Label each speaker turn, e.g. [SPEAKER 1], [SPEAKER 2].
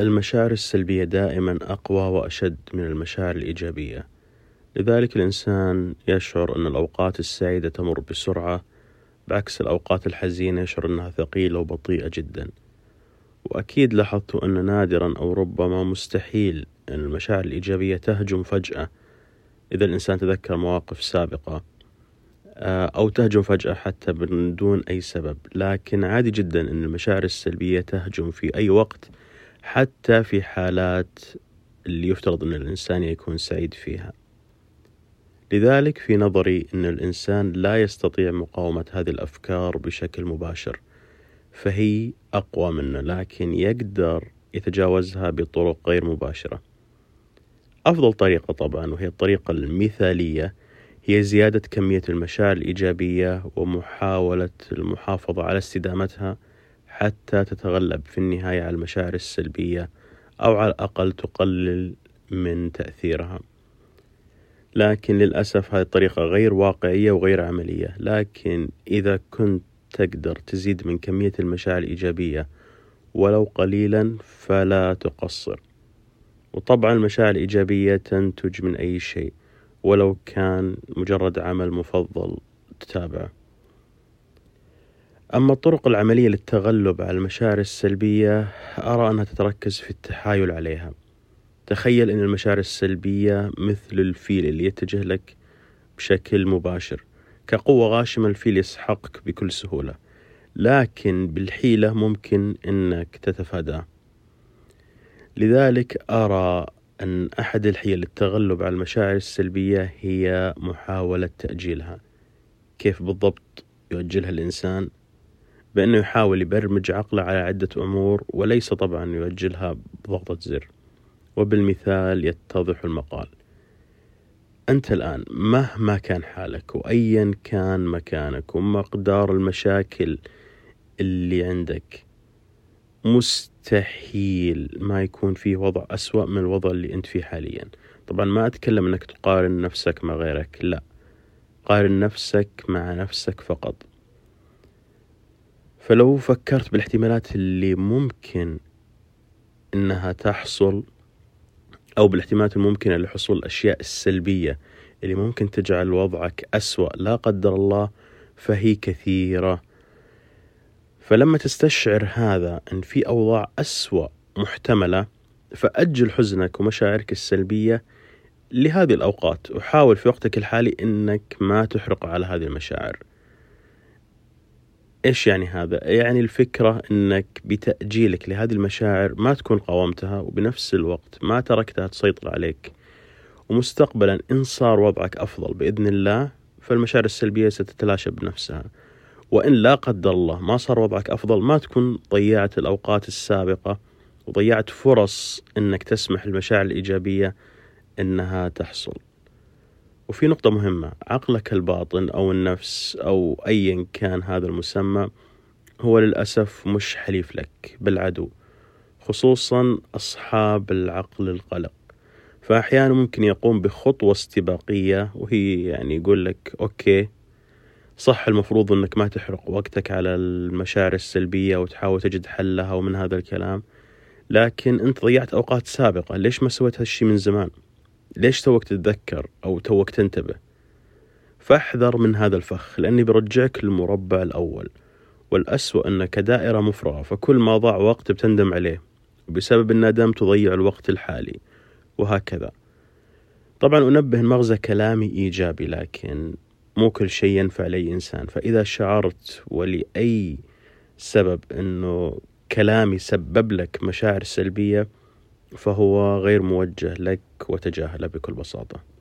[SPEAKER 1] المشاعر السلبية دائما أقوى وأشد من المشاعر الإيجابية. لذلك الإنسان يشعر أن الأوقات السعيدة تمر بسرعة بعكس الأوقات الحزينة يشعر أنها ثقيلة وبطيئة جدا. وأكيد لاحظتوا أن نادرا أو ربما مستحيل أن المشاعر الإيجابية تهجم فجأة إذا الإنسان تذكر مواقف سابقة آه، أو تهجم فجأة حتى من دون أي سبب. لكن عادي جدا أن المشاعر السلبية تهجم في أي وقت حتى في حالات اللي يفترض أن الإنسان يكون سعيد فيها. لذلك في نظري أن الإنسان لا يستطيع مقاومة هذه الأفكار بشكل مباشر. فهي أقوى منه لكن يقدر يتجاوزها بطرق غير مباشرة. أفضل طريقة طبعا وهي الطريقة المثالية هي زيادة كمية المشاعر الإيجابية ومحاولة المحافظة على استدامتها حتى تتغلب في النهاية على المشاعر السلبية أو على الأقل تقلل من تأثيرها. لكن للأسف هذه الطريقة غير واقعية وغير عملية. لكن إذا كنت تقدر تزيد من كمية المشاعر الإيجابية ولو قليلا فلا تقصر. وطبعا المشاعر الإيجابية تنتج من أي شيء ولو كان مجرد عمل مفضل تتابعه. أما الطرق العملية للتغلب على المشاعر السلبية أرى أنها تتركز في التحايل عليها. تخيل أن المشاعر السلبية مثل الفيل اللي يتجه لك بشكل مباشر. كقوة غاشمة الفيل يسحقك بكل سهولة. لكن بالحيلة ممكن أنك تتفاداه لذلك أرى أن أحد الحيل للتغلب على المشاعر السلبية هي محاولة تأجيلها. كيف بالضبط يؤجلها الإنسان؟ بأنه يحاول يبرمج عقله على عدة أمور وليس طبعا يؤجلها بضغطة زر. وبالمثال يتضح المقال. أنت الآن مهما كان حالك وأيا كان مكانك ومقدار المشاكل اللي عندك مستحيل ما يكون فيه وضع أسوأ من الوضع اللي أنت فيه حاليا. طبعا ما أتكلم أنك تقارن نفسك مع غيرك لا. قارن نفسك مع نفسك فقط. فلو فكرت بالاحتمالات اللي ممكن إنها تحصل أو بالاحتمالات الممكنة لحصول الأشياء السلبية اللي ممكن تجعل وضعك أسوأ لا قدر الله فهي كثيرة. فلما تستشعر هذا إن في أوضاع أسوأ محتملة فأجل حزنك ومشاعرك السلبية لهذه الأوقات وحاول في وقتك الحالي إنك ما تحرق على هذه المشاعر. إيش يعني هذا؟ يعني الفكرة إنك بتأجيلك لهذه المشاعر ما تكون قاومتها وبنفس الوقت ما تركتها تسيطر عليك. ومستقبلا إن صار وضعك أفضل بإذن الله فالمشاعر السلبية ستتلاشى بنفسها. وإن لا قدر الله ما صار وضعك أفضل ما تكون ضيعت الأوقات السابقة وضيعت فرص إنك تسمح المشاعر الإيجابية إنها تحصل. وفي نقطة مهمة عقلك الباطن أو النفس أو أيا كان هذا المسمى هو للأسف مش حليف لك بالعدو خصوصا أصحاب العقل القلق. فأحيانا ممكن يقوم بخطوة استباقية وهي يعني يقول لك أوكي صح المفروض أنك ما تحرق وقتك على المشاعر السلبية وتحاول تجد حلها ومن هذا الكلام لكن أنت ضيعت أوقات سابقة ليش ما سويت هالشي من زمان؟ ليش توك تتذكر أو توك تنتبه؟ فاحذر من هذا الفخ لأني برجعك للمربع الأول والأسوأ أنك دائرة مفرغة فكل ما ضاع وقت بتندم عليه وبسبب الندم تضيع الوقت الحالي وهكذا. طبعا أنبه مغزى كلامي إيجابي لكن مو كل شيء ينفع لأي إنسان. فإذا شعرت ولأي سبب أنه كلامي سبب لك مشاعر سلبية فهو غير موجه لك وتجاهله بكل بساطة.